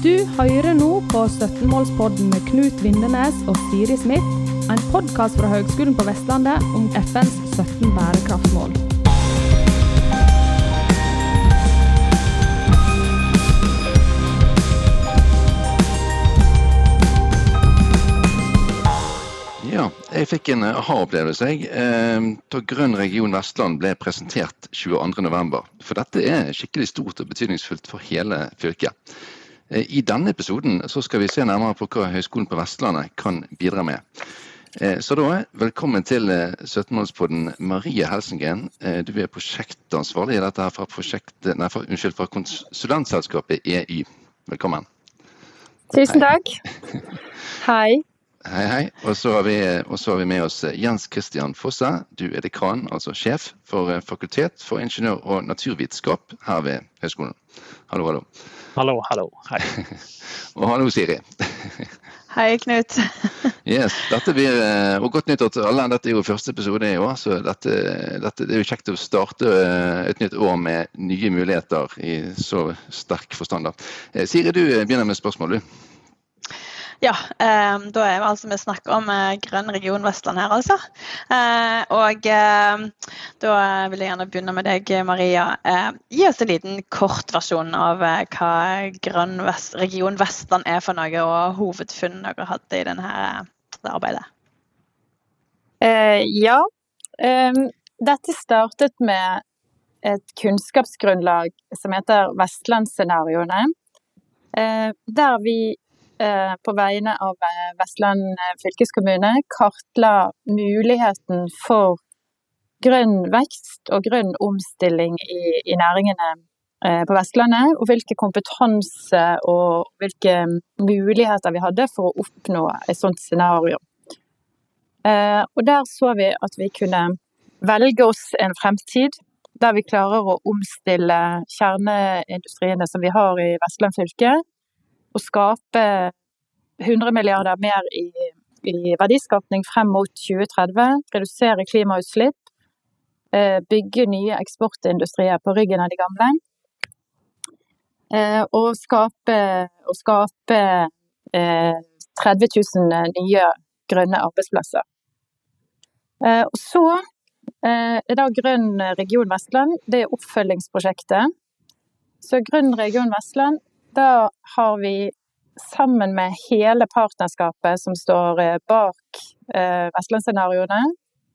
Du hører nå på 17-målspodden med Knut Vindenes og Siri Smith, en podkast fra Høgskolen på Vestlandet om FNs 17 bærekraftsmål. Jeg fikk en aha-opplevelse eh, da Grønn region Vestland ble presentert 22.11. For dette er skikkelig stort og betydningsfullt for hele fylket. Eh, I denne episoden så skal vi se nærmere på hva Høgskolen på Vestlandet kan bidra med. Eh, Så da, velkommen til eh, 17-målspodden Marie Helsengren. Eh, Du er prosjektansvarlig i dette her fra, prosjekt, nei, fra, unnskyld, fra konsulentselskapet EY. Velkommen. Tusen takk. Hei. Hei, hei. Og så har vi, så har vi med oss Jens Christian Fosse. Du er dekan, altså sjef for eh, Fakultet for ingeniør- og naturvitenskap her ved høgskolen. Hallo, hallo. Hallo, hallo. Hei. Og hallo, Siri. Hei, Knut. Yes, dette blir, eh, og Godt nyttår til alle. Dette er jo første episode i år, så dette, dette, det er jo kjekt å starte eh, et nytt år med nye muligheter i så sterk forstand. da. Eh, Siri, du begynner med spørsmål, du. Ja, eh, da er vi altså vi snakker om eh, Grønn region Vestland her, altså. Eh, og eh, da vil jeg gjerne begynne med deg, Maria. Eh, gi oss en liten kort versjon av eh, hva Grønn Vest region Vestland er for noe, og hovedfunn dere hadde i denne, det arbeidet. Eh, ja. Em, dette startet med et kunnskapsgrunnlag som heter Vestlandsscenarioene. Eh, der vi eh, på vegne av eh, Vestland eh, fylkeskommune kartla muligheten for grønn vekst og grønn omstilling i, i næringene eh, på Vestlandet, og hvilke kompetanse og hvilke muligheter vi hadde for å oppnå et sånt scenario. Eh, og der så vi at vi kunne velge oss en fremtid der vi klarer å omstille kjerneindustriene som vi har i Vestland fylke, og skape 100 milliarder mer i, i verdiskapning frem mot 2030, redusere klimautslipp, eh, bygge nye eksportindustrier på ryggen av de gamle, eh, og skape, og skape eh, 30 000 nye grønne arbeidsplasser. Eh, Og så eh, er da Grønn region Vestland det er oppfølgingsprosjektet. Så Grønn region Vestland, da har vi sammen med hele partnerskapet som står eh, bak eh, Vestlandsscenarioene,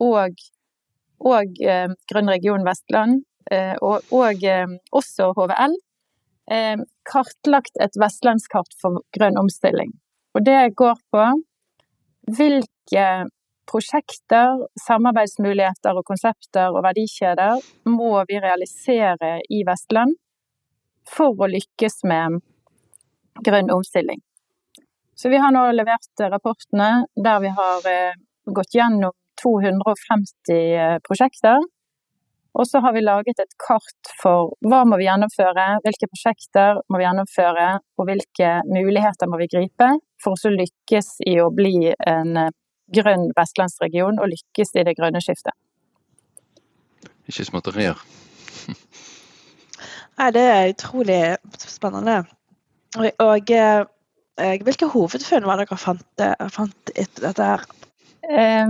og, og eh, Grønn region Vestland, eh, og, og eh, også HVL, eh, kartlagt et vestlandskart for grønn omstilling. Og det går på hvilke prosjekter, samarbeidsmuligheter og konsepter og verdikjeder må vi realisere i Vestland for å lykkes med grønn omstilling. Så vi har nå levert rapportene der vi har eh, gått gjennom 250 eh, prosjekter. Og så har vi laget et kart for hva må vi gjennomføre, hvilke prosjekter må vi gjennomføre, og hvilke muligheter må vi gripe for å lykkes i å bli en eh, grønn vestlandsregion og lykkes i det grønne skiftet. Ikke småtterier. Nei, det er utrolig spennende. Og, og eh, hvilke hovedfunn var dere fant, eh, fant etter dette her? Eh,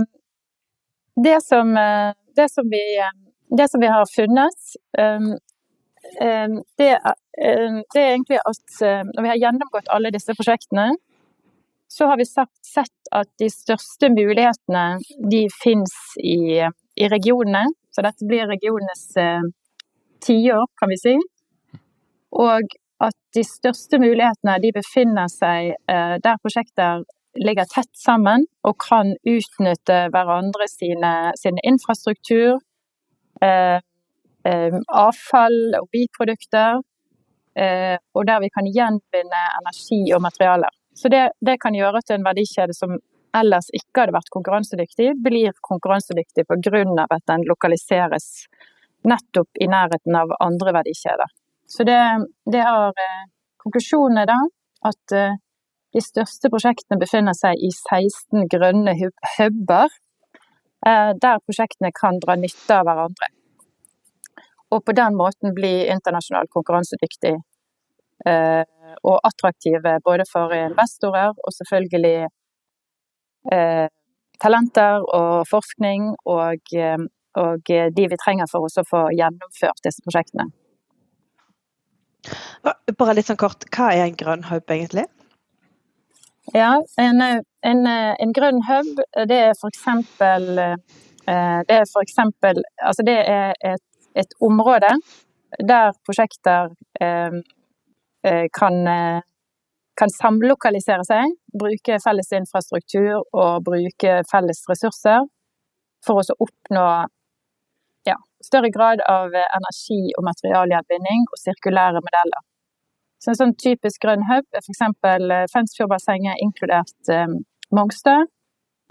Det som, eh, det som, vi, eh, det som vi har funnet, eh, eh, det, eh, det er egentlig at eh, når vi har gjennomgått alle disse prosjektene, så har vi sett at de største mulighetene de finnes i, i regionene. Så dette blir regionenes eh, tiår, kan vi si. Og at de største mulighetene de befinner seg eh, der prosjekter ligger tett sammen og kan utnytte hverandre sine, sine infrastruktur, eh, eh, avfall og biprodukter, eh, og der vi kan gjenvinne energi og materialer. Så det, det kan gjøre at en verdikjede som ellers ikke hadde vært konkurransedyktig, blir konkurransedyktig pga. at den lokaliseres nettopp i nærheten av andre verdikjeder. Så det, det har eh, Konklusjonen er da at eh, de største prosjektene befinner seg i 16 grønne hub- huber, eh, der prosjektene kan dra nytte av hverandre. Og på den måten bli internasjonalt konkurransedyktig og attraktive både for investorer og selvfølgelig talenter og forskning og, og de vi trenger for å få gjennomført disse prosjektene. Bare litt sånn kort, hva er en grønn hub egentlig? Ja, en, en, en grønn hub det er for eksempel Det er f.eks. Altså det er et, et område der prosjekter eh, kan, kan samlokalisere seg, bruke felles infrastruktur og bruke felles ressurser for å oppnå ja, større grad av energi- og materialgjenvinning og sirkulære modeller. Så en sånn typisk grønn hub er f.eks. Fensfjordbassenget, inkludert um, Mongstad.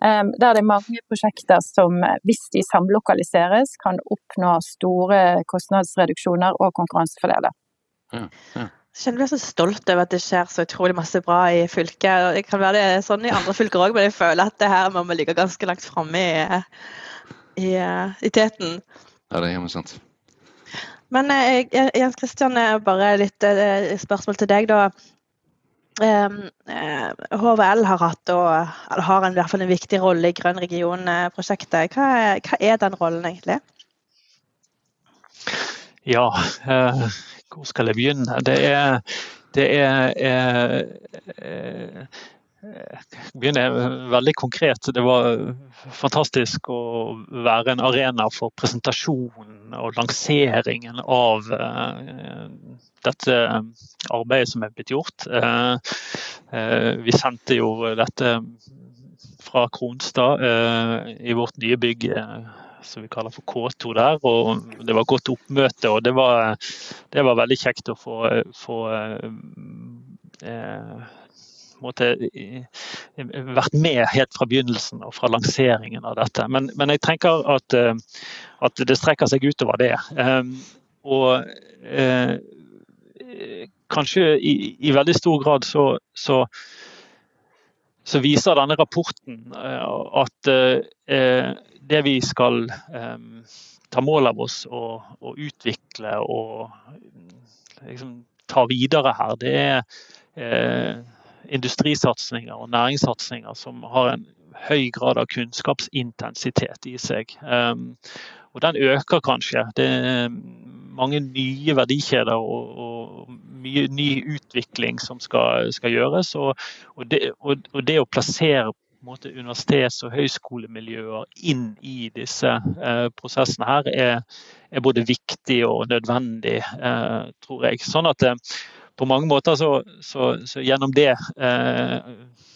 Um, der det er mange prosjekter som, hvis de samlokaliseres, kan oppnå store kostnadsreduksjoner og konkurransefordeler. Ja, ja. Jeg kjenner meg så stolt over at det skjer så utrolig masse bra i fylket. Det kan være det er sånn i andre fylker òg, men jeg føler at det her må vi ligge ganske langt framme i, i, i teten. Ja, det er hjemme sant. Men eh, Jens Christian, bare litt eh, spørsmål til deg, da. HVL har hatt, og har en, i hvert fall en viktig rolle i Grønn region-prosjektet. Hva, hva, er den rollen egentlig? Ja, eh, hvor skal jeg begynne? Det er, det er eh, eh, begynner veldig konkret. Det var fantastisk å være en arena for presentasjonen og lanseringen av uh, dette arbeidet som er blitt gjort. Vi sendte jo dette fra Kronstad i vårt nye bygg som vi kaller for K2 der. og Det var godt oppmøte, og det var, det var veldig kjekt å få, få måte, vært med helt fra begynnelsen og fra lanseringen av dette. Men, men jeg tenker at, eh, at, det strekker seg utover det. Ehm, og eh, kanskje i, i, veldig stor grad så, så, så viser denne rapporten eh, at det vi skal ta mål av oss og, utvikle og liksom, ta videre her, det er industrisatsinger og næringssatsinger som har en høy grad av kunnskapsintensitet i seg. Um, og den øker kanskje. Det er mange nye verdikjeder og, og mye ny utvikling som skal, skal gjøres. Og, og, det, og, det, å plassere måte, universitets- og høyskolemiljøer inn i disse eh, prosessene her, er, er, både viktig og nødvendig, eh, tror jeg. Sånn at eh, på mange måter så, så, så gjennom det eh,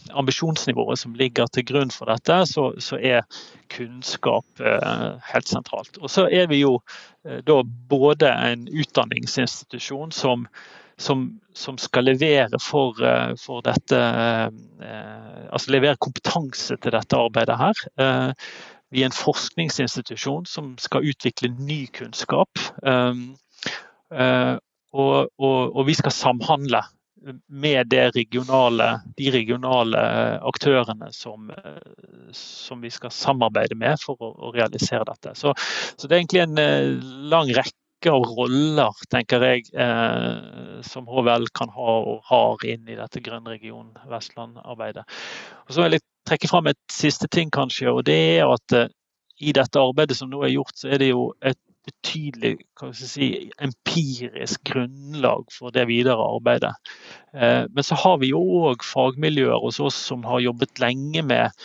ambisjonsnivået som ligger til grunn for dette, så, så er kunnskap eh, helt sentralt. Og så er vi jo eh, da både en utdanningsinstitusjon som, som, som skal levere for, eh, for dette eh, Altså levere kompetanse til dette arbeidet her. Eh, vi er en forskningsinstitusjon som skal utvikle ny kunnskap. Og, og, og vi skal samhandle med regionale, de regionale aktørene som, som, vi skal samarbeide med for å, å realisere dette. Så, så, det er egentlig en eh, lang rekke av roller, tenker jeg, eh, som HVL kan ha og har inn i dette Grønn region Vestland-arbeidet. Og Så vil jeg trekke fram et siste ting, kanskje, og det er at eh, i dette arbeidet som nå er gjort, så er det jo et betydelig si, empirisk grunnlag for det videre arbeidet. Eh, men så har vi jo òg fagmiljøer hos oss som har jobbet lenge med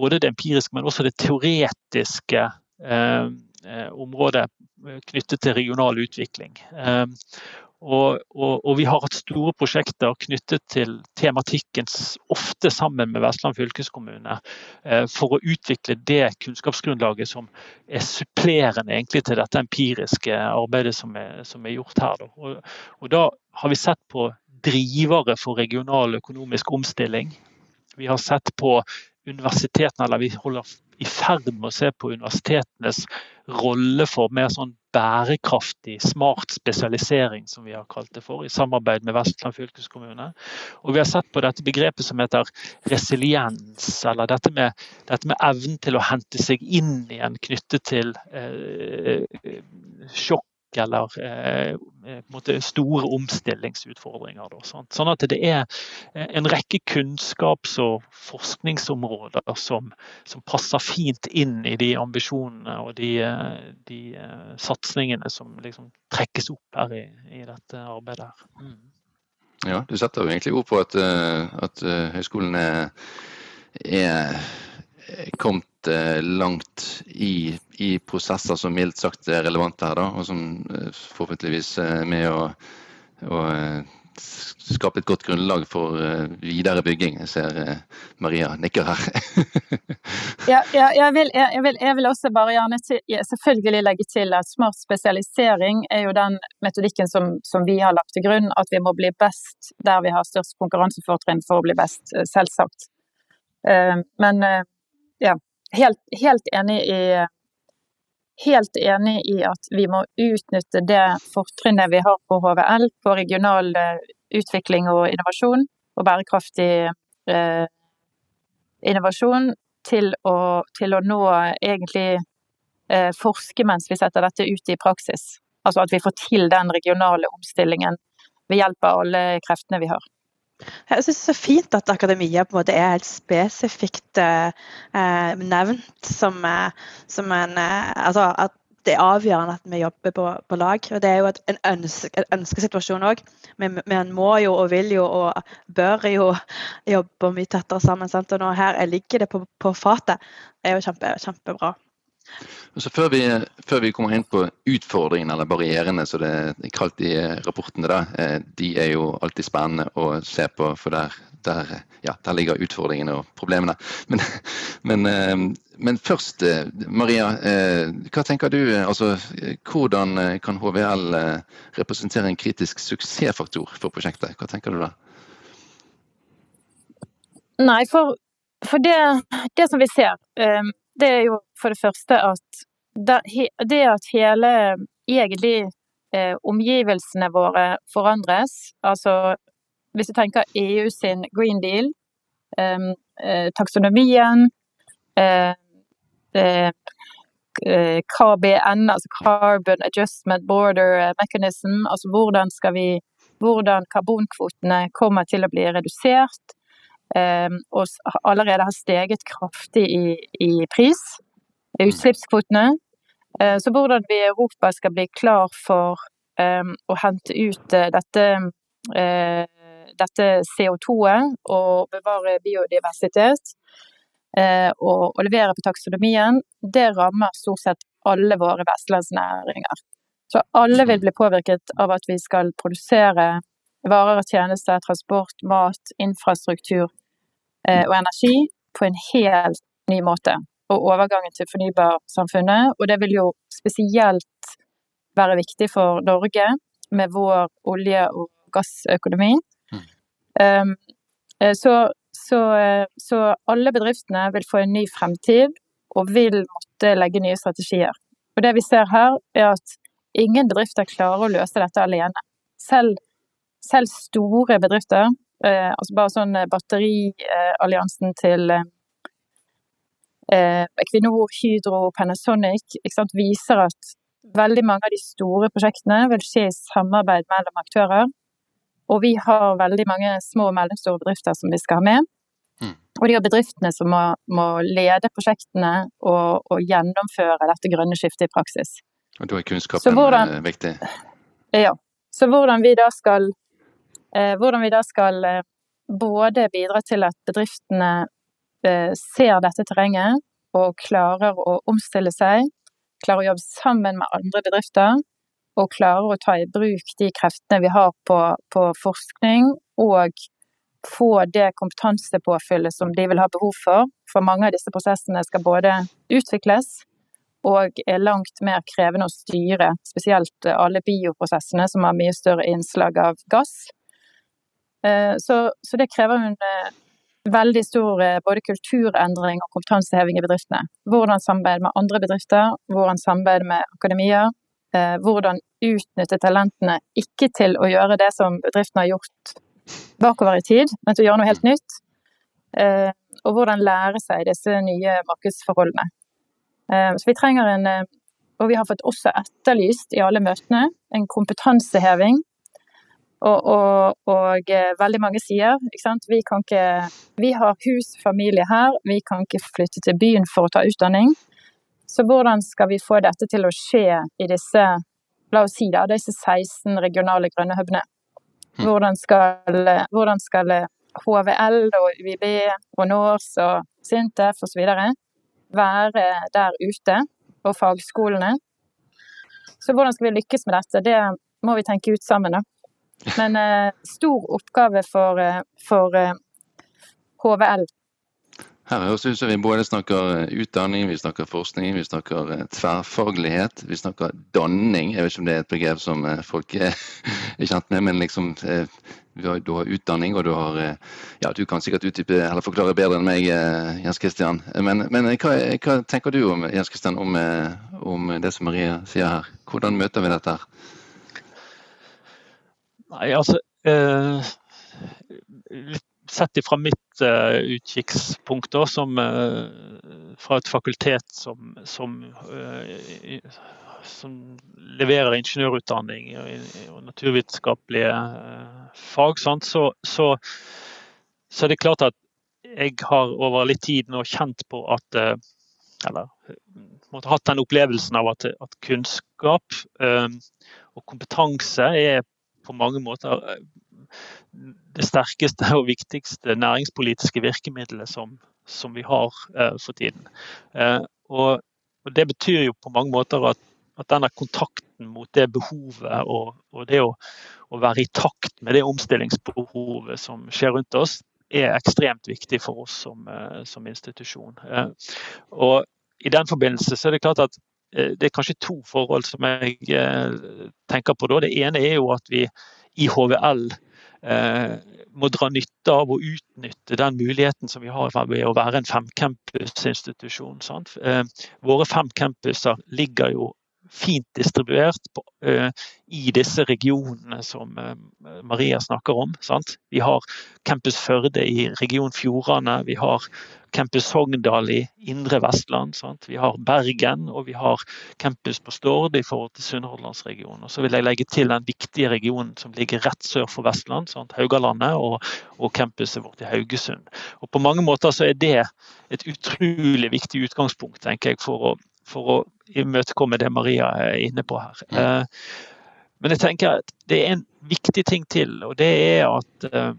både det empiriske, men også det teoretiske eh, eh, området knyttet til regional utvikling. Og, og, og, vi har hatt store prosjekter knyttet til tematikken, ofte sammen med Vestland fylkeskommune, eh, for å utvikle det kunnskapsgrunnlaget som er supplerende egentlig til dette empiriske arbeidet som er, som er gjort her. Og, og da har vi sett på drivere for regional økonomisk omstilling. Vi har sett på universitetene, eller vi holder i ferd med å se på universitetenes rolle for mer sånn bærekraftig, smart spesialisering, som vi har kalt det for, i samarbeid med Vestland fylkeskommune. Og vi har sett på dette begrepet som heter resiliens, eller dette med, dette med evnen til å hente seg inn igjen knyttet til eh, sjokk eller eh, store omstillingsutfordringer. Da, sånn at det er en rekke kunnskaps- og forskningsområder som, som, passer fint inn i de ambisjonene og de, de satsingene som liksom trekkes opp her i, i dette arbeidet. Mm. Ja, du setter jo egentlig ord på at, at høyskolen er, er kommet eh, langt i, i, prosesser som mildt sagt er relevante her, da, og som eh, forhåpentligvis er med å, å eh, skape et godt grunnlag for videre bygging. Jeg ser Maria nikker her. ja, ja jeg, vil, jeg, vil, jeg, vil, også bare gjerne til, selvfølgelig legge til at smart spesialisering er jo den metodikken som, som, vi har lagt til grunn. At vi må bli best der vi har størst konkurransefortrinn for å bli best, selvsagt. Men helt, helt, enig i Helt enig i at vi må utnytte det fortrinnet vi har på HVL, på regional eh, utvikling og innovasjon, og bærekraftig eh, innovasjon, til å, til å, nå egentlig eh, forske mens vi setter dette ut i praksis. Altså at vi får til den regionale omstillingen ved hjelp av alle kreftene vi har. Jeg synes det er så fint at akademia på en måte er helt spesifikt eh, eh nevnt som, eh, som en eh, altså at det er avgjørende at vi jobber på, på lag. og Det er jo et, en, ønske, en ønskesituasjon òg. Men en må jo og vil jo og bør jo jobbe mye tettere sammen. Sant? Og nå her ligger det på, på fatet. Det er jo kjempe, kjempebra. Så før vi, før vi, kommer inn på utfordringene eller barrierene, som det er kalt i rapportene, da, eh, de er jo alltid spennende å se på, for der, der, ja, der ligger utfordringene og problemene. Men, men, eh, men, først, eh, Maria, hva tenker du? Altså, hvordan kan HVL representere en kritisk suksessfaktor for prosjektet? Hva tenker du da? Nei, for, for det, det, som vi ser det er jo for det første at det at hele egentlig eh, omgivelsene våre forandres, altså hvis du tenker EU sin Green Deal, ehm, eh, taksonomien, eh, eh, eh KBN, altså Carbon Adjustment Border Mechanism, altså hvordan skal vi hvordan karbonkvotene kommer til å bli redusert, og allerede har steget kraftig i, i pris, i utslippskvotene. Eh, så hvordan vi i Europa skal bli klar for um, å hente ut uh, dette, uh, dette CO2-et og bevare biodiversitet og, levere på taksonomien, det rammer stort sett alle våre vestlandsnæringer. Så alle vil bli påvirket av at vi skal produsere varer og tjenester, transport, mat, infrastruktur Eh, og energi på en helt ny måte. Og overgangen til fornybarsamfunnet. Og det vil jo spesielt være viktig for Norge med vår olje- og gassøkonomi. Mm. Um, så, så, eh, så, alle bedriftene vil få en ny fremtid og vil måtte legge nye strategier. Og det vi ser her, er at ingen bedrifter klarer å løse dette alene. Selv, selv store bedrifter Eh, altså bare sånn eh, batterialliansen til eh, Equinor, Hydro, Panasonic sant, viser at veldig mange av de store prosjektene vil skje i samarbeid mellom aktører. Og vi har veldig mange små og mellomstore bedrifter som vi skal ha med. Mm. Og de er bedriftene som må, må lede prosjektene og, og, gjennomføre dette grønne skiftet i praksis. Og da er kunnskapen hvordan, viktig? Ja. Så hvordan vi da skal Eh, hvordan vi da skal eh, både bidra til at bedriftene eh, ser dette terrenget og klarer å omstille seg, klarer å jobbe sammen med andre bedrifter, og klarer å ta i bruk de kreftene vi har på, på forskning, og få det kompetansepåfyllet som de vil ha behov for. For mange av disse prosessene skal både utvikles og er langt mer krevende å styre, spesielt alle bioprosessene som har mye større innslag av gass. Eh, så, så det krever en eh, veldig stor eh, både kulturendring og kompetanseheving i bedriftene. Hvordan samarbeide med andre bedrifter, hvordan samarbeide med akademia. Hvordan utnytte talentene ikke til å gjøre det som bedriftene har gjort bakover i tid, men til å gjøre noe helt nytt. Og hvordan lære seg disse nye markedsforholdene. Så vi trenger en og vi har fått også etterlyst i alle møtene en kompetanseheving. Og, og, og eh, veldig mange sier? Vi, kan ikke, vi har hus, familie her, vi kan ikke flytte til byen for å ta utdanning. Så hvordan skal vi få dette til å skje i disse, la oss si da, disse 16 regionale grønne hubene? Hm. Hvordan skal, hvordan skal HVL og UiB og NORS og SINTEF osv. være der ute, og fagskolene? Så hvordan skal vi lykkes med dette? Det må vi tenke ut sammen, da. Men eh, stor oppgave for, eh, for eh, HVL. Her ut som vi både snakker eh, utdanning, vi snakker forskning, vi snakker eh, tverrfaglighet, vi snakker danning. Jeg vet ikke om det er et begrep som folk er kjent med, men liksom du har utdanning, og du har Ja, du kan sikkert utdype eller forklare bedre enn meg, Jens Kristian. Men, men hva, hva, tenker du om, Jens Kristian, om, om det som Maria sier her? Hvordan møter vi dette her? Nei, altså eh, Sett ifra mitt eh, utkikkspunkt, da, som eh, fra et fakultet som, som, uh, som leverer ingeniørutdanning og, naturvitenskapelige fag, sant, så, så, så, er det klart at jeg har over litt tid nå kjent på at Eller måtte hatt den opplevelsen av at, at kunnskap og kompetanse er på mange måter eh, det sterkeste og viktigste næringspolitiske virkemidlet som, som vi har uh, for tiden. Uh, og, og, Det betyr jo på mange måter at, at denne kontakten mot det behovet og, og det å, å, være i takt med det omstillingsbehovet som skjer rundt oss, er ekstremt viktig for oss som, som institusjon. og I den forbindelse så er det klart at Eh, det er kanskje to forhold som jeg eh, tenker på. da. Det ene er jo at vi i HVL eh, må dra nytte av og utnytte den muligheten som vi har ved å være en femcampusinstitusjon. Våre fem campuser ligger jo fint distribuert på, uh, i disse regionene som uh, Maria snakker om. Sant? Vi har Campus Førde i region Fjordane, vi har Campus Sogndal i indre Vestland. Sant? Vi har Bergen og vi har campus på Stord i forhold til Sunnhordlandsregionen. Og så vil jeg legge til den viktige regionen som ligger rett sør for Vestland, sant? Haugalandet og, og campuset vårt i Haugesund. Og På mange måter så er det et utrolig viktig utgangspunkt tenker jeg, for å for å imøtekomme det Maria er inne på her. Eh, men jeg tenker at det er en viktig ting til, og det er at eh,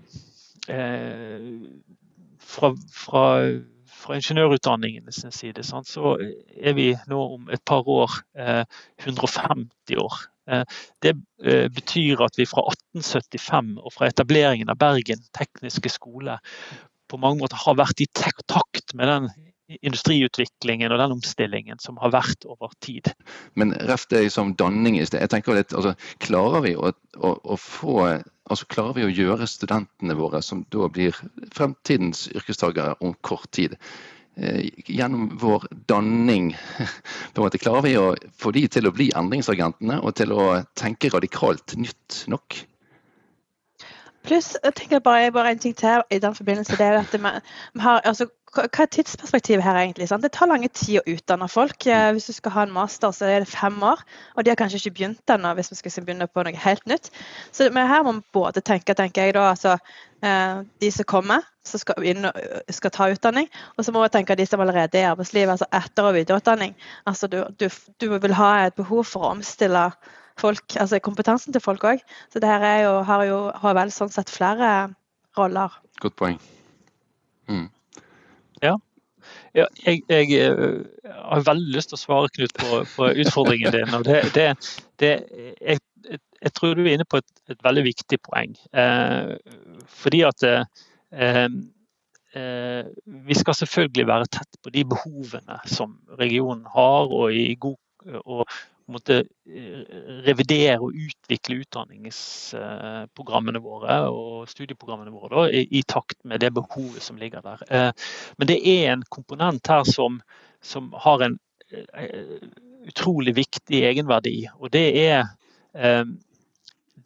eh, fra, fra, fra ingeniørutdanningenes side sant, så er vi nå om et par år 150 år. Det betyr at vi fra 1875 og fra etableringen av Bergen tekniske skole på mange måter har vært i takt med den industriutviklingen og den omstillingen som har vært over tid. Men ref det som danning i sted. jeg tenker litt, altså, Klarer vi å, å, å få altså Klarer vi å gjøre studentene våre, som da blir fremtidens yrkestagere om kort tid, eh, gjennom vår danning på en måte Klarer vi å få de til å bli endringsagentene og til å tenke radikalt nytt nok? Pluss, jeg tenker bare, bare en ting til i den forbindelse. det er at vi har, altså, hva er tidsperspektivet her egentlig? Sant? Det tar lange tid å utdanne folk. Eh, hvis du skal ha en master, så er det fem år. Og de har kanskje ikke begynt ennå, hvis vi skal begynne på noe helt nytt. Så her må vi både tenke, tenker jeg da, altså eh, de som kommer, som skal, inn, skal ta utdanning. Og så må vi tenke de som allerede er i arbeidslivet, altså etter- og videreutdanning. Altså du, du, du vil ha et behov for å omstille folk, altså kompetansen til folk òg. Så det her er jo, har jo HVL sånn sett flere roller. Godt poeng. Mm. Ja. ja jeg, jeg, eh, har veldig lyst til å svare, Knut, på, på utfordringen din. og det, det, det jeg, jeg, tror du er inne på et, et veldig viktig poeng. Eh, fordi at eh, eh, vi skal selvfølgelig være tett på de behovene som regionen har, og i god og, måtte eh, revidere og utvikle utdanningsprogrammene våre og studieprogrammene våre da, i, i, takt med det behovet som ligger der. Eh, men det er en komponent her som, som har en eh, utrolig viktig egenverdi. Og det er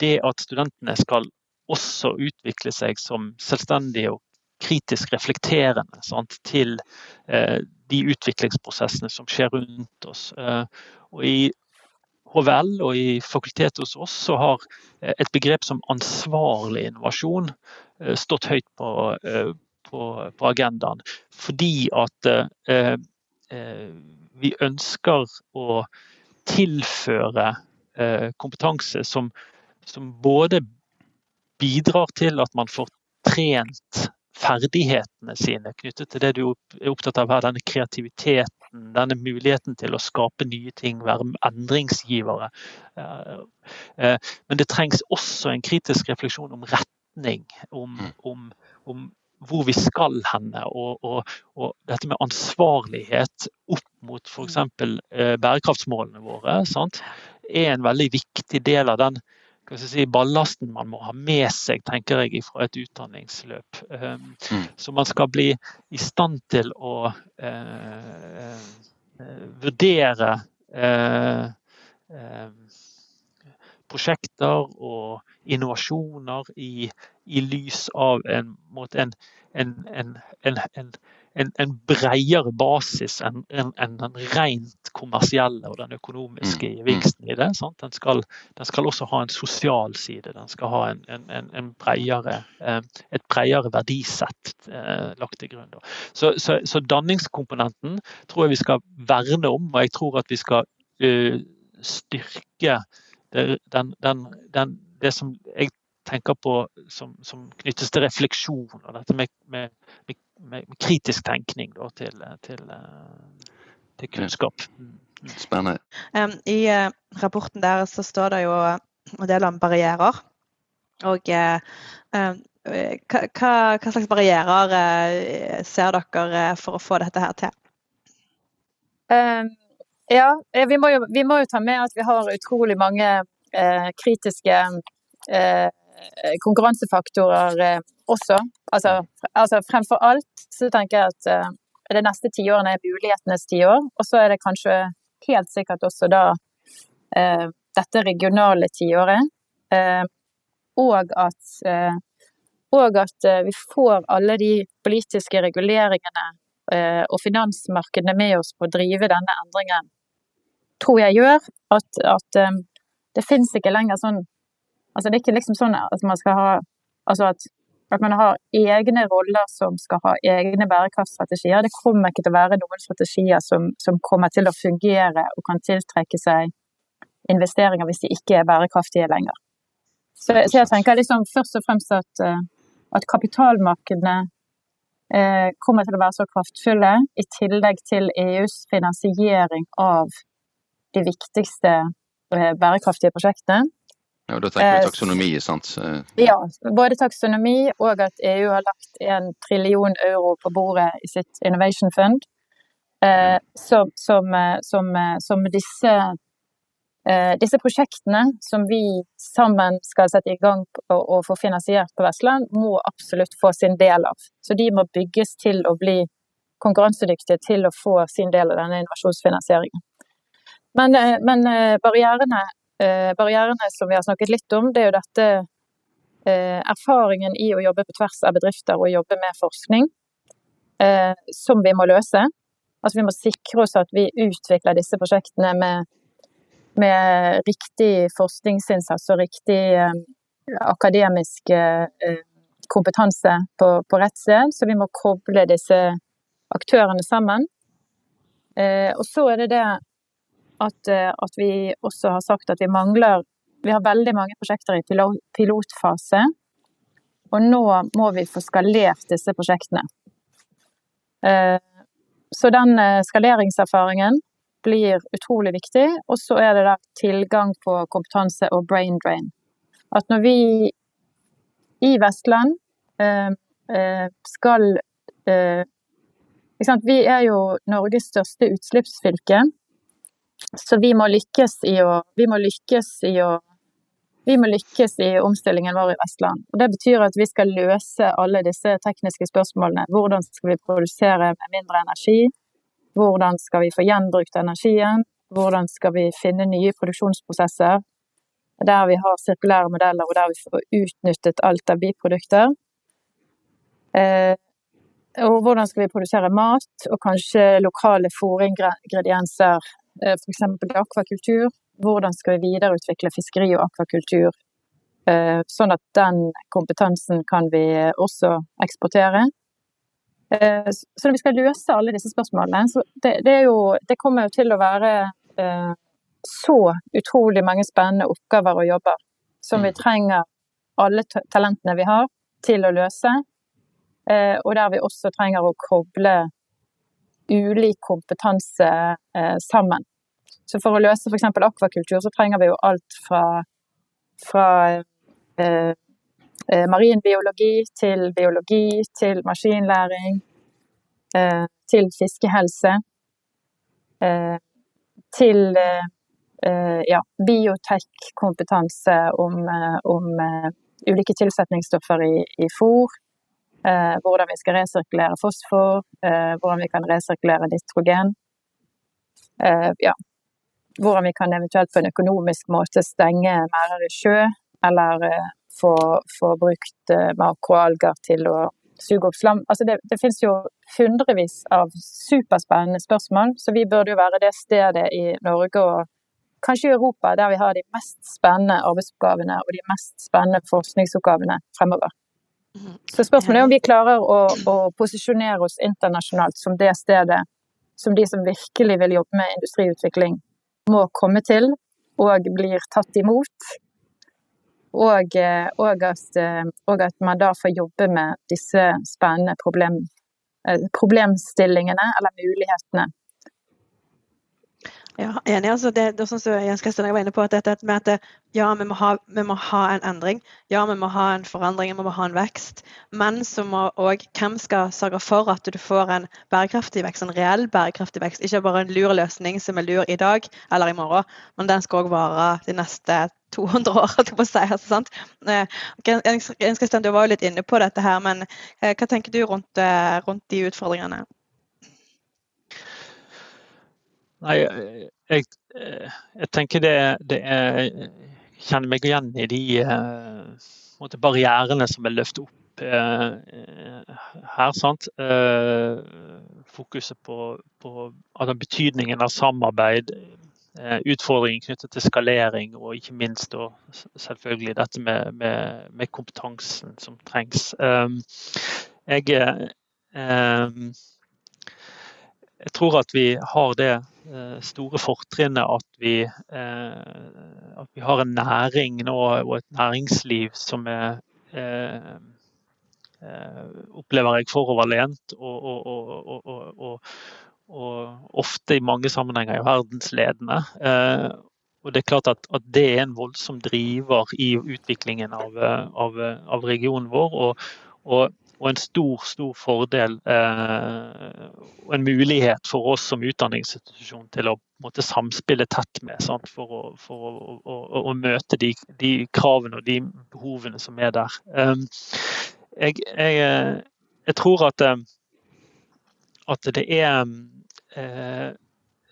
det at studentene skal også utvikle seg som selvstendige og kritisk reflekterende sant, til eh, de utviklingsprosessene som skjer rundt oss. Eh, og I HVL og i fakultetet hos oss så har eh, et begrep som ansvarlig innovasjon eh, stått høyt på, eh, på, på agendaen. Fordi at eh, vi ønsker å tilføre kompetanse som, som både bidrar til at man får trent ferdighetene sine knyttet til det du er opptatt av her, denne kreativiteten, denne muligheten til å skape nye ting, være endringsgivere. Eh, eh, men det trengs også en kritisk refleksjon om retning, om, mm. om, om hvor vi skal henne. Og, og, og, dette med ansvarlighet opp mot f.eks. Eh, bærekraftsmålene våre sant? er en veldig viktig del av den si, ballasten man må ha med seg, tenker jeg, fra et utdanningsløp. Um, mm. Så man skal bli i stand til å uh, uh, vurdere uh, prosjekter og innovasjoner i, i lys av en, en, en, en en, en bredere basis enn en, en den rent kommersielle og den økonomiske mm, mm. gevinsten i det. Den skal, den, skal, også ha en sosial side. Den skal ha en, bredere, eh, et bredere verdisett eh, lagt til grunn. Så, så, så, danningskomponenten tror jeg vi skal verne om, og jeg tror at vi skal uh, styrke det, den, den, det som jeg tenker på som, som, knyttes til refleksjon og dette med, med, med med, kritisk tenkning da, til, til, eh, til, kunnskap. Spennende. Spennende. I uh, rapporten der så står det jo en del om barrierer. Og uh, hva, hva, slags barrierer uh, ser dere for å få dette her til? Um, ja, vi må, jo, vi må, jo, ta med at vi har utrolig mange kritiske konkurransefaktorer også. Altså, altså, fremfor alt så tenker jeg at de det neste tiårene er mulighetenes tiår. Og så er det kanskje helt sikkert også da dette regionale tiåret. Og at, og at vi får alle de politiske reguleringene og finansmarkedene med oss på å drive denne endringen, tror jeg gjør at, at det finnes ikke lenger sånn Altså det er ikke liksom sånn at man skal ha Altså at at man har egne roller som skal ha egne bærekraftstrategier. Det kommer ikke til å være noen strategier som, som kommer til å fungere og kan tiltrekke seg investeringer hvis de ikke er bærekraftige lenger. Så, så jeg tenker liksom først og fremst at, eh, at kapitalmarkedene eh, kommer til å være så kraftfulle, i tillegg til EUs finansiering av de viktigste eh, bærekraftige prosjektene. Ja, Da tenker vi eh, taksonomi, sant? Ja, både taksonomi og at EU har lagt en trillion euro på bordet i sitt Innovation Fund. Eh, som, som, eh, som, som disse, disse, prosjektene som vi sammen skal sette i gang og, og få finansiert på Vestland, må absolutt få sin del av. Så de må bygges til å bli konkurransedyktige til å få sin del av denne innovasjonsfinansieringen. Men, men barrierene Eh, barrierene som vi har snakket litt om, det er jo dette eh, erfaringen i å jobbe på tvers av bedrifter og jobbe med forskning, eh, som vi må løse. Altså vi må sikre oss at vi utvikler disse prosjektene med, med riktig forskningsinnsats og riktig akademisk kompetanse på, på, rett sted. Så vi må koble disse aktørene sammen. og så er det det at, eh, at, vi også har sagt at vi mangler Vi har veldig mange prosjekter i pilotfase. Og nå må vi få skalert disse prosjektene. Eh, så den eh, skaleringserfaringen blir utrolig viktig. Og så er det da tilgang på kompetanse og brain drain. At når vi i Vestland skal Vi er jo Norges største utslippsfylke. Så vi må lykkes i å, vi må lykkes i å vi må lykkes i omstillingen vår i Vestland. Og det betyr at vi skal løse alle disse tekniske spørsmålene. Hvordan skal vi produsere med mindre energi? Hvordan skal vi få gjenbrukt energien? Hvordan skal vi finne nye produksjonsprosesser der vi har sirkulære modeller og der vi får utnyttet alt av biprodukter? Eh, og hvordan skal vi produsere mat, og kanskje lokale fôringredienser, f.eks. akvakultur. Hvordan skal vi videreutvikle fiskeri og akvakultur, sånn at den kompetansen kan vi også eksportere. Så når vi skal løse alle disse spørsmålene, så det, det, jo, det kommer jo til å være så utrolig mange spennende oppgaver og jobber som vi trenger alle talentene vi har, til å løse. Eh, og der vi også trenger å koble ulik kompetanse eh, sammen. Så for å løse f.eks. akvakultur, så trenger vi jo alt fra, fra eh, eh, marin biologi til biologi til maskinlæring eh, til fiskehelse. Eh, til Eh, ja, biotek-kompetanse om, om ulike tilsetningsstoffer i, i fôr. Uh, hvordan vi skal resirkulere fosfor, uh, hvordan vi kan resirkulere nitrogen. ja. Hvordan vi kan eventuelt på en økonomisk måte stenge merder i sjø, eller få, få, brukt makroalger til å suge opp slam. Altså det, det finnes jo hundrevis av superspennende spørsmål, så vi burde jo være det stedet i Norge og kanskje i Europa der vi har de mest spennende arbeidsoppgavene og de mest spennende forskningsoppgavene fremover. Så spørsmålet er om vi klarer å, å posisjonere oss internasjonalt som det stedet som de som virkelig vil jobbe med industriutvikling, må komme til og blir tatt imot. Og, og, at, og at, man da får jobbe med disse spennende problem, eh, problemstillingene, eller mulighetene, ja, enig. altså det, det sånn som Jens Kristian var inne på, at dette med at det, ja, vi må, ha, vi må, ha, en endring. Ja, vi må ha en forandring, vi må ha en vekst. Men så må òg hvem skal sørge for at du får en bærekraftig vekst, en reell bærekraftig vekst. Ikke bare en lur løsning som er lur i dag eller i morgen, men den skal òg vare de neste 200 år. at jeg må si, altså, sant? Eh, Jens Kristian, du var jo litt inne på dette her, men eh, hva tenker du rundt, eh, rundt de utfordringene? Nei, jeg, jeg tenker det, det er kjenner meg igjen i de uh, barrierene som er løftet opp uh, her. sant? Uh, fokuset på, på altså betydningen av samarbeid, utfordringer knyttet til skalering og ikke minst og selvfølgelig dette med, med, med kompetansen som trengs. jeg jeg tror at vi har det eh, store fortrinnet at eh, at vi har en næring nå og et næringsliv som er eh, opplever jeg foroverlent og, og, og, og, ofte i mange sammenhenger er verdensledende. Og det er klart at, at, det er en voldsom driver i utviklingen av, av, av regionen vår. Og, og, en stor, stor fordel eh, og en mulighet for oss som utdanningsinstitusjon til å måtte samspille tett med sant? for, å, for å, å, å møte de, de, kravene og de behovene som er der. Um, jeg, jeg, eh, jeg, tror at, eh, at det er eh,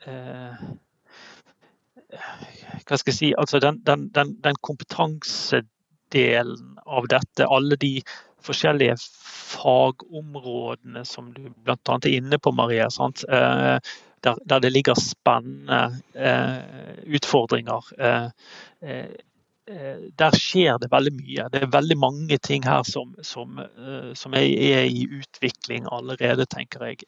eh, hva skal jeg si, altså den, den, den, den kompetansedelen av dette, alle de forskjellige fagområdene som du bl.a. er inne på, Maria. Eh, der, der, det ligger spennende eh, utfordringer. Eh, der skjer det veldig mye. Det er veldig mange ting her som, som, som er, er, i utvikling allerede, tenker jeg.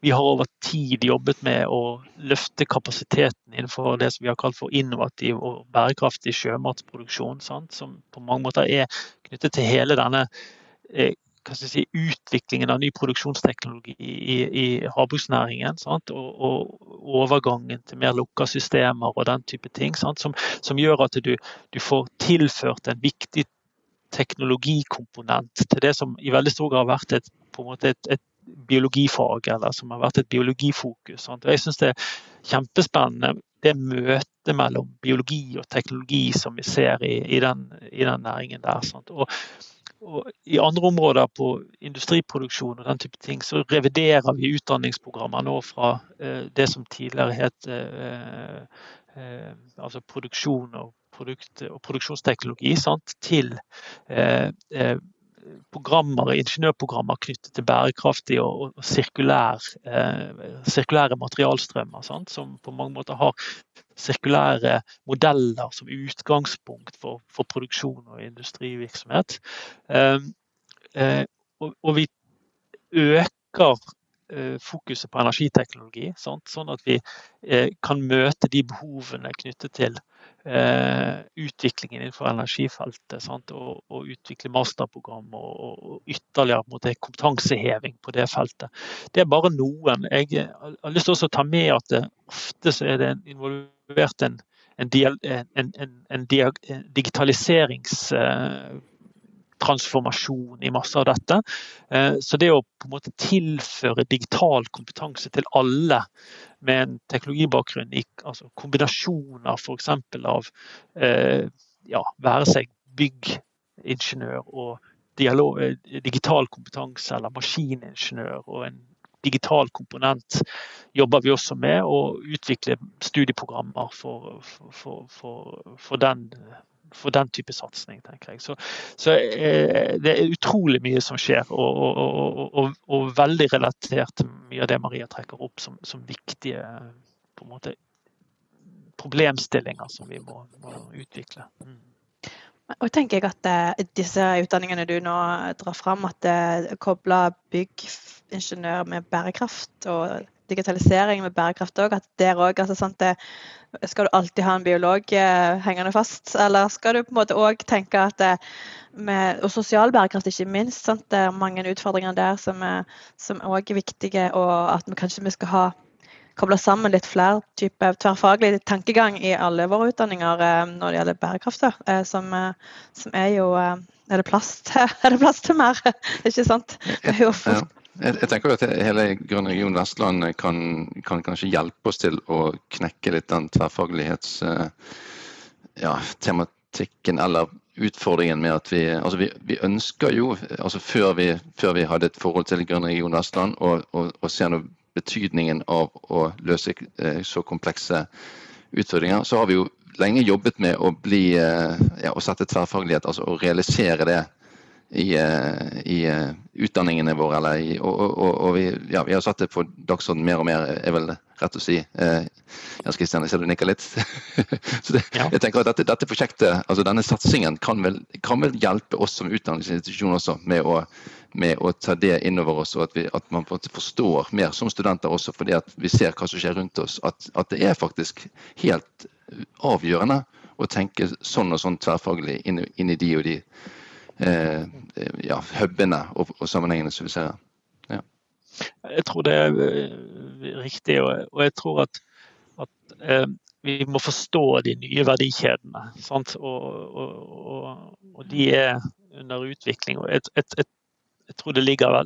Vi har over tid jobbet med å løfte kapasiteten innenfor det som vi har kalt for innovativ og bærekraftig sjømatsproduksjon, sant? som på mange måter er knyttet til hele denne si, utviklingen av ny produksjonsteknologi i, i havbruksnæringen. Og, og, overgangen til mer lukka systemer og den type ting. Som, som, gjør at du, du, får tilført en viktig teknologikomponent til det som i veldig stor grad har vært et, et, et biologifag, eller som har vært et biologifokus. Sant? Jeg syns det er kjempespennende det møtet mellom biologi og teknologi som vi ser i, i, den, i den, næringen der. Sant? Og og I andre områder på industriproduksjon og den type ting, så reviderer vi utdanningsprogrammer nå fra eh, det som tidligere het eh, eh, altså produksjon og, produkt, og produksjonsteknologi, sant? til programmer, ingeniørprogrammer knyttet til bærekraftig og, og sirkulær, eh, sirkulære materialstrømmer. Sant? Som på mange måter har sirkulære modeller som utgangspunkt for, for produksjon og industrivirksomhet. Eh, eh, og, og, vi øker fokuset på energiteknologi, sant? sånn at vi eh, kan møte de behovene knyttet til eh, utviklingen innenfor energifeltet. Og, og, utvikle masterprogram og, og ytterligere mot kompetanseheving på det feltet. Det er bare noen. Jeg har lyst til å ta med at det, ofte så er det involvert en, en, en, en digitaliserings transformasjon i masse av dette. Eh, så det å på en måte tilføre digital kompetanse til alle med en teknologibakgrunn, altså kombinasjoner f.eks. av eh, ja, være seg byggingeniør og dialog, eh, digital kompetanse eller maskiningeniør og en digital komponent jobber vi også med å utvikle studieprogrammer for, for, for, for den for den type satsing, tenker jeg. Så, så eh, det er utrolig mye som skjer, og, og, og, og, veldig relatert til mye av det Maria trekker opp som, som viktige på en måte, problemstillinger som vi må, må utvikle. Mm. Og tenker jeg at uh, disse utdanningene du nå drar fram, at det kobler byggingeniør med bærekraft og digitalisering med bærekraft òg, at der òg altså, sånn, Skal du alltid ha en biolog eh, hengende fast, eller skal du på en måte òg tenke at det, med, Og sosial bærekraft, ikke minst. Sant? Det er mange utfordringer der som òg er, viktige, og at vi kanskje vi skal ha koble sammen litt flere typer tverrfaglig tankegang i alle våre utdanninger eh, når det gjelder bærekraft, eh, som, eh, som, er jo Er det plass til, er det plass til mer? ikke sant? Det er jo fort. Jeg, tenker at hele Grønn region Vestland kan, kan, kanskje hjelpe oss til å knekke litt den tverrfaglighetstematikken, ja, eller utfordringen med at vi altså vi, vi ønsker jo, altså før vi, før vi, hadde et forhold til Grønn region Vestland, og ser noe betydningen av å løse eh, så komplekse utfordringer, så har vi jo lenge jobbet med å, bli, eh, ja, å sette tverrfaglighet, altså å realisere det i, eh, i utdanningene våre. I, og, og, og vi, ja, vi, har satt det på dagsordenen mer og mer, er vel rett å si. Jens Kristian, jeg ser du nikker litt. så det, ja. jeg tenker at dette, dette, prosjektet, altså denne satsingen, kan vel, kan vel hjelpe oss som utdanningsinstitusjon også med å med å ta det innover oss, og at, vi, at man forstår mer som studenter også, fordi at vi ser hva som skjer rundt oss. At, at det er faktisk helt avgjørende å tenke sånn og sånn tverrfaglig inn, inn i de og de eh, ja, hubene og, og, sammenhengene som vi ser. Ja. Jeg tror det er eh, riktig, og, og jeg tror at, at eh, vi må forstå de nye verdikjedene. Og, og, de er under utvikling. og et, et, et jeg tror det ligger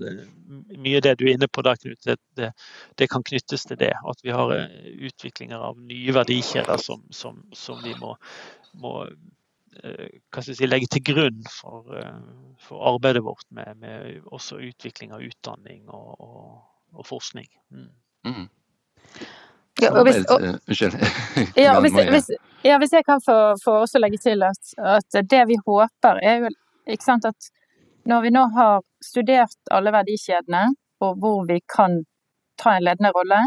mye av det du er inne på der, Knut. Det, det, det, kan knyttes til det. At vi har eh, utviklinger av nye verdikjeder som, som, som vi må, må eh, si, legge til grunn for, eh, for arbeidet vårt med, med, også utvikling av utdanning og, og, og forskning. Mm. Mm. Ja, og hvis, og, ja, hvis, hvis, ja, hvis, jeg kan få, få også legge til at, at, det vi håper, er jo ikke sant, at når vi nå har studert alle verdikjedene, og hvor vi kan ta en ledende rolle,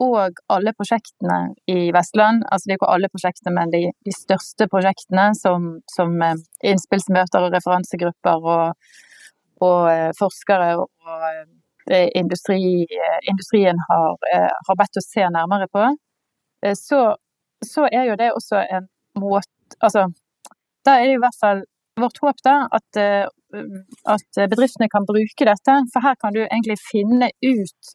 og alle prosjektene i Vestland, altså det er ikke alle prosjektene, men de, de største prosjektene som, som, eh, innspillsmøter og referansegrupper og, og eh, forskere og eh, industri, industrien har, har, bedt oss se nærmere på, så, så er jo det også en måte Altså, da er det i hvert fall vårt håp da, at at bedriftene kan bruke dette. For her kan du egentlig finne ut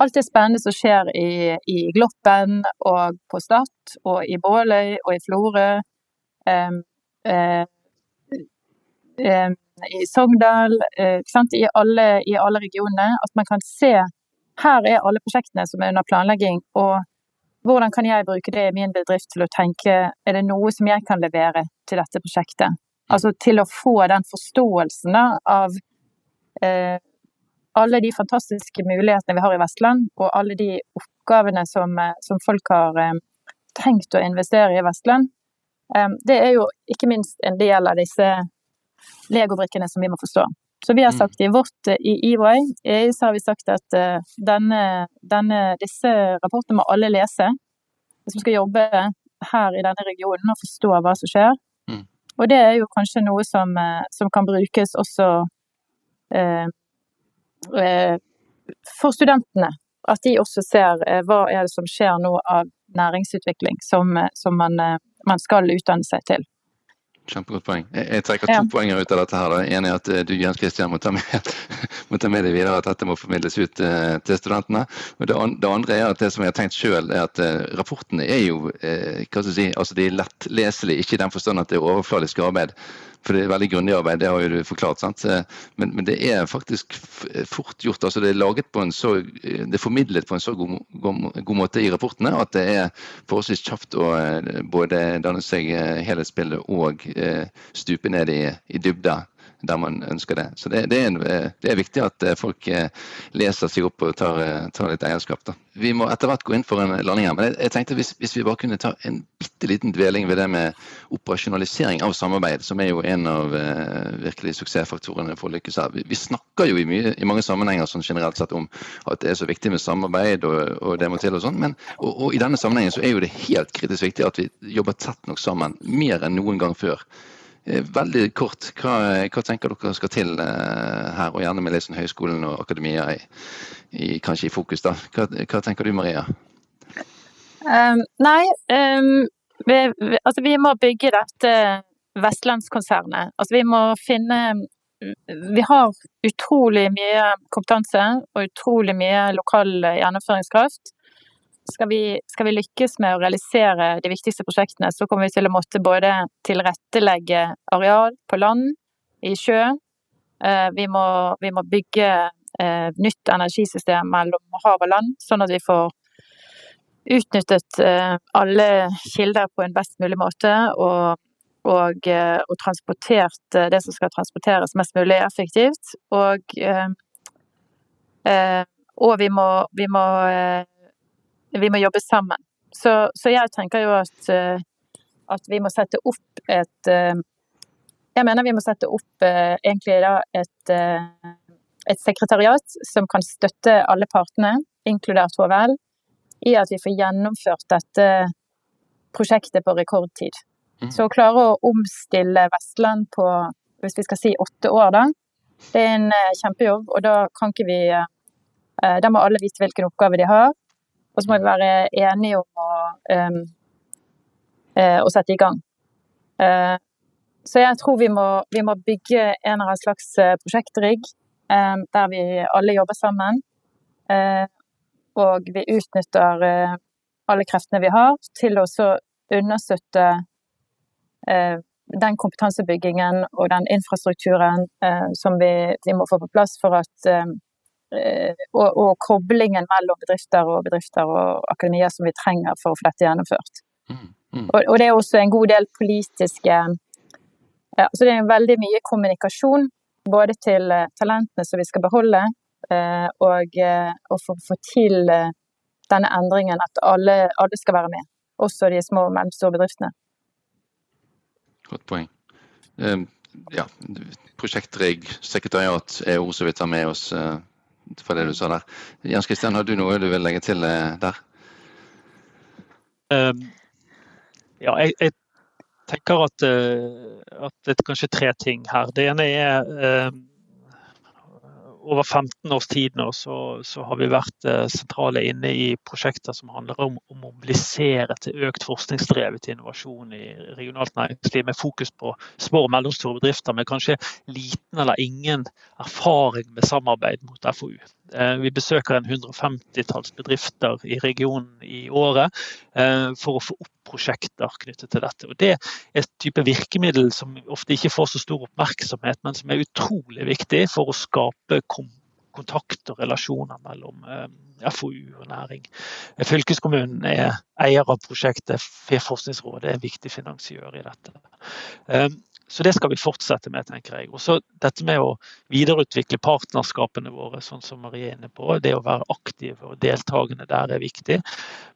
alt det spennende som skjer i, i Gloppen og på Stad og i Båløy og i Florø. Um, uh, I Sogndal, uh, I, alle, i alle regionene. At man kan se her er alle prosjektene som er under planlegging, og hvordan kan jeg bruke det i min bedrift til å tenke er det noe som jeg kan levere til dette prosjektet? Altså til å få den forståelsen av eh, alle de fantastiske mulighetene vi har i Vestland, og alle de oppgavene som, eh, som folk har eh, tenkt å investere i Vestland. Eh, det er jo ikke minst en del av disse legobrikkene som vi må forstå. Så vi har Mm. sagt i vårt i EY, EU så har vi sagt at denne, denne, disse rapportene må alle lese. Hvis vi skal jobbe her i denne regionen og forstå hva som skjer. Mm. Og det er jo kanskje noe som, som kan brukes også eh, for studentene. At de også ser eh, hva er det som skjer nå av næringsutvikling som, eh, som man, eh, man skal utdanne seg til. Kjempegodt poeng. Jeg, jeg trekker to Ja. poenger ut av dette. her. En ene er at eh, du Jens Christian, må ta med, må ta med deg videre at dette må formidles ut eh, til studentene. Og det, an, det andre er at det som jeg har tenkt selv, er at eh, rapportene er jo eh, hva skal jeg si, altså de er lettleselige, ikke i den forstand at det er overfladisk arbeid. For det er veldig grundig arbeid, det har jo du forklart. sant? Men, men det er faktisk fort gjort. altså Det er laget på en så, det er formidlet på en så god, god, god måte i rapportene at det er forholdsvis kjapt å eh, både danne seg eh, helhetsbildet og eh, stupe ned i, i dybda der man ønsker det. Så det, det, er, en, eh, det er viktig at eh, folk eh, leser seg opp og tar, tar litt eierskap. Da. Vi må etter hvert gå inn for en landing her, men jeg, jeg tenkte hvis, hvis vi bare kunne ta en bitte liten dveling ved det med operasjonalisering av samarbeid, som er jo en av eh, virkelig suksessfaktorene for å lykkes her. Vi, vi snakker jo i, mye, i mange sammenhenger sånn generelt sett om at det er så viktig med samarbeid og, og det må til og sånn, men og, og i denne sammenhengen så er jo det helt kritisk viktig at vi jobber tett nok sammen, mer enn noen gang før. Eh, Veldig kort, hva, hva tenker dere skal til eh, her, og gjerne med sånn høyskolen og akademia i, i, kanskje i fokus? da. Hva, hva tenker du Maria? Um, nei, um, vi, vi, altså vi må bygge dette vestlandskonsernet. Altså vi må finne Vi har utrolig mye kompetanse og utrolig mye lokal gjennomføringskraft. Skal vi, skal vi lykkes med å realisere de viktigste prosjektene, så kommer vi til å måtte både tilrettelegge areal på land, i sjø. Eh, Vi må, vi må bygge eh, nytt energisystem mellom hav og land, sånn at vi får utnyttet eh, alle kilder på en best mulig måte, og, og, og transportert det som skal transporteres mest mulig effektivt. Og, og vi må, vi må, vi må jobbe sammen. Så, så jeg tenker jo at, eh, at vi må sette opp et eh, Jeg mener vi må sette opp eh, egentlig da et, et sekretariat som kan støtte alle partene, inkludert HVL, i at vi får gjennomført dette prosjektet på rekordtid. Mhm. Så å klare å omstille Vestland på, hvis vi skal si åtte år, da, det er en kjempejobb. Og da kan ikke vi Da må alle vite hvilken oppgave de har. Og så må vi være enige om å, um, uh, å sette i gang. Uh, så jeg tror vi må, vi må bygge en eller annen slags eh, prosjektrigg um, der vi alle jobber sammen. Uh, og vi utnytter alle kreftene vi har til å understøtte den kompetansebyggingen og den infrastrukturen som vi, vi må få på plass for at og, og koblingen mellom bedrifter og bedrifter og akademia som vi trenger for å få dette gjennomført. Mm, mm, Og, og det er også en god del politiske ja, Så Det er veldig mye kommunikasjon, både til eh, talentene som vi skal beholde, eh, og, eh, og for å få til eh, denne endringen at alle, alle skal være med. Også de små og mellomstore bedriftene. Godt poeng. Um, ja, prosjektrigg, sekretariat er ord som vi tar med oss uh, fra det du sa der. Jens Kristian, har du noe du vil legge til uh, der? Um, ja, jeg, jeg tenker at, uh, at det er kanskje tre ting her. Det ene er um, over 15 års tid nå så, så har vi vært eh, sentrale inne i prosjekter som handler om å mobilisere til økt forskningsdrevet innovasjon i regionalt næringsliv, med fokus på små og mellomstore bedrifter med kanskje liten eller ingen erfaring med samarbeid mot FoU. Eh, vi besøker en 150-talls bedrifter i regionen i året eh, for å få opp prosjekter knyttet til dette. Og Det er et type virkemiddel som ofte ikke får så stor oppmerksomhet, men som er utrolig viktig for å skape kontakt og relasjoner mellom eh, FoU og næring. Fylkeskommunen er eier av prosjektet, Forskningsrådet er en viktig finansiør i dette. Eh, så det skal vi fortsette med, tenker jeg. Og så dette med å videreutvikle partnerskapene våre, sånn som Marie er inne på. Det å være aktiv og deltakende der er viktig.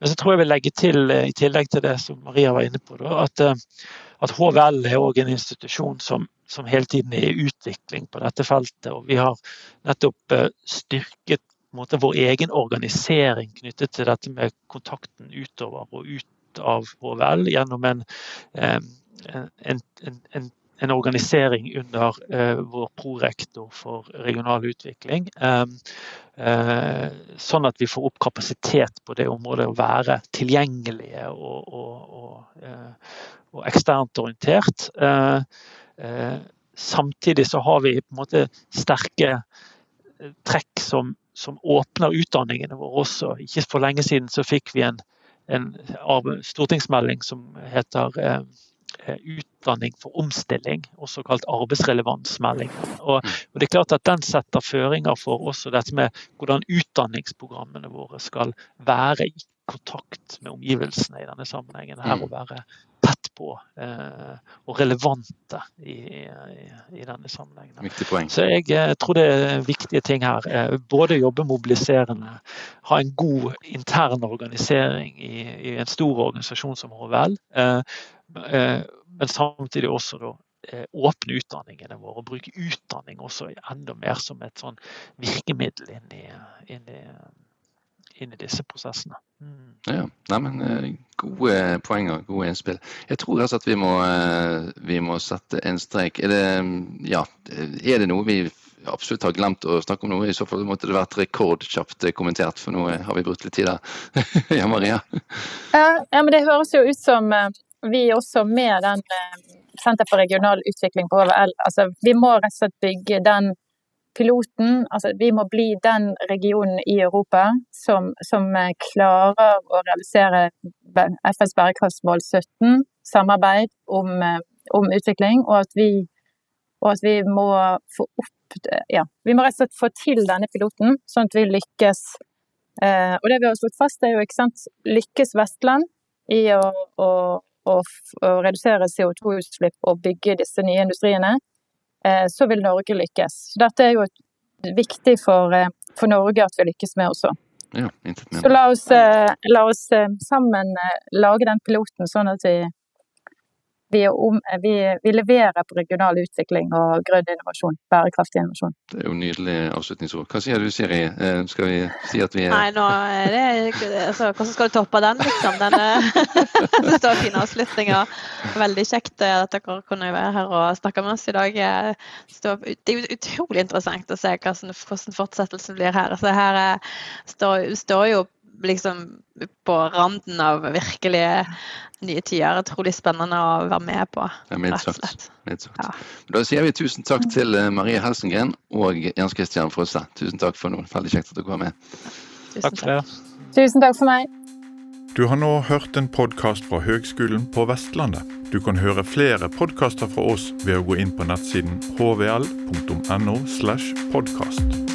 Men så tror jeg vi legger til, i tillegg til det som Maria var inne på, at, at HVL er òg en institusjon som, som, hele tiden er i utvikling på dette feltet. Og vi har nettopp styrket måte, vår egen organisering knyttet til dette med kontakten utover og ut av HVL gjennom en, en, en, en en organisering under eh, vår prorektor for regional utvikling. Um, uh, sånn at vi får opp kapasitet på det området, å være tilgjengelige og, og, og, uh, og eksternt orientert. samtidig så har vi på en måte sterke trekk som som åpner utdanningene våre også. Ikke for lenge siden så fikk vi en, en stortingsmelding som heter eh, eh, Utdanning for omstilling, også kalt arbeidsrelevansmelding. Og, mm. og, det er klart at Den setter føringer for også dette med hvordan utdanningsprogrammene våre skal være i kontakt med omgivelsene i denne sammenhengen. her mm. Å være tett på eh, og relevante i, i, i denne sammenhengen. Så jeg jeg tror det er viktige ting her. Eh, både jobbe mobiliserende, ha en god intern organisering i, i en stor organisasjon som HVL, eh, eh, men samtidig også da, eh, åpne utdanningene våre og bruke utdanning også enda mer som et sånn virkemiddel inn i, inn i inn i disse prosessene. Mm. Ja, nei, men eh, Gode poenger, gode innspill. Jeg tror altså at vi må, eh, vi må sette en strek. Er det, ja, er det noe vi absolutt har glemt å snakke om noe? I så fall måtte det vært rekordkjapt kommentert, for nå har vi brukt litt tid der. ja, Maria? Ja, ja, men det høres jo ut som eh, vi også med den Senter for regional utvikling på HVL, altså vi må rett og slett bygge den piloten Altså vi må bli den regionen i Europa som, som eh, klarer å realisere FNs bærekraftsmål 17, samarbeid om, eh, om utvikling, og at, vi, og at vi må få opp ja, vi må rett og slett få til denne piloten, sånn at vi lykkes. Eh, og det vi har slått fast, er jo ikke sant, lykkes Vestland i å, å, å, å redusere CO2-utslipp og bygge disse nye industriene, Eh, så vil Norge lykkes. Dette er jo viktig for, eh, for Norge at vi lykkes med også. Ja, så la oss, eh, la oss, sammen lage den piloten, sånn at vi vi, om, vi, vi, leverer på regional utvikling og grønn innovasjon. Bærekraftig innovasjon. Det er jo nydelig avslutningsord. Hva sier du Siri? Eh, skal vi si at vi er Nei, nå er det altså, Hvordan skal du toppe den, liksom? Den, det var fine avslutninger. Veldig kjekt at dere kunne være her og snakke med oss i dag. Det er utrolig interessant å se hvordan, fortsettelsen blir her. Altså, her står, står jo liksom på randen av virkelig nye tider. Utrolig spennende å være med på. Ja, mildt sagt. Ja. Da sier vi tusen takk til eh, Marie Helsengren og Jens Christian Frosse. Tusen takk for noe. Veldig kjekt at dere var med. Tusen takk for det. Tusen takk for meg. Du har nå hørt en podkast fra Høgskolen på Vestlandet. Du kan høre flere podkaster fra oss ved å gå inn på nettsiden hvl.no. slash podkast.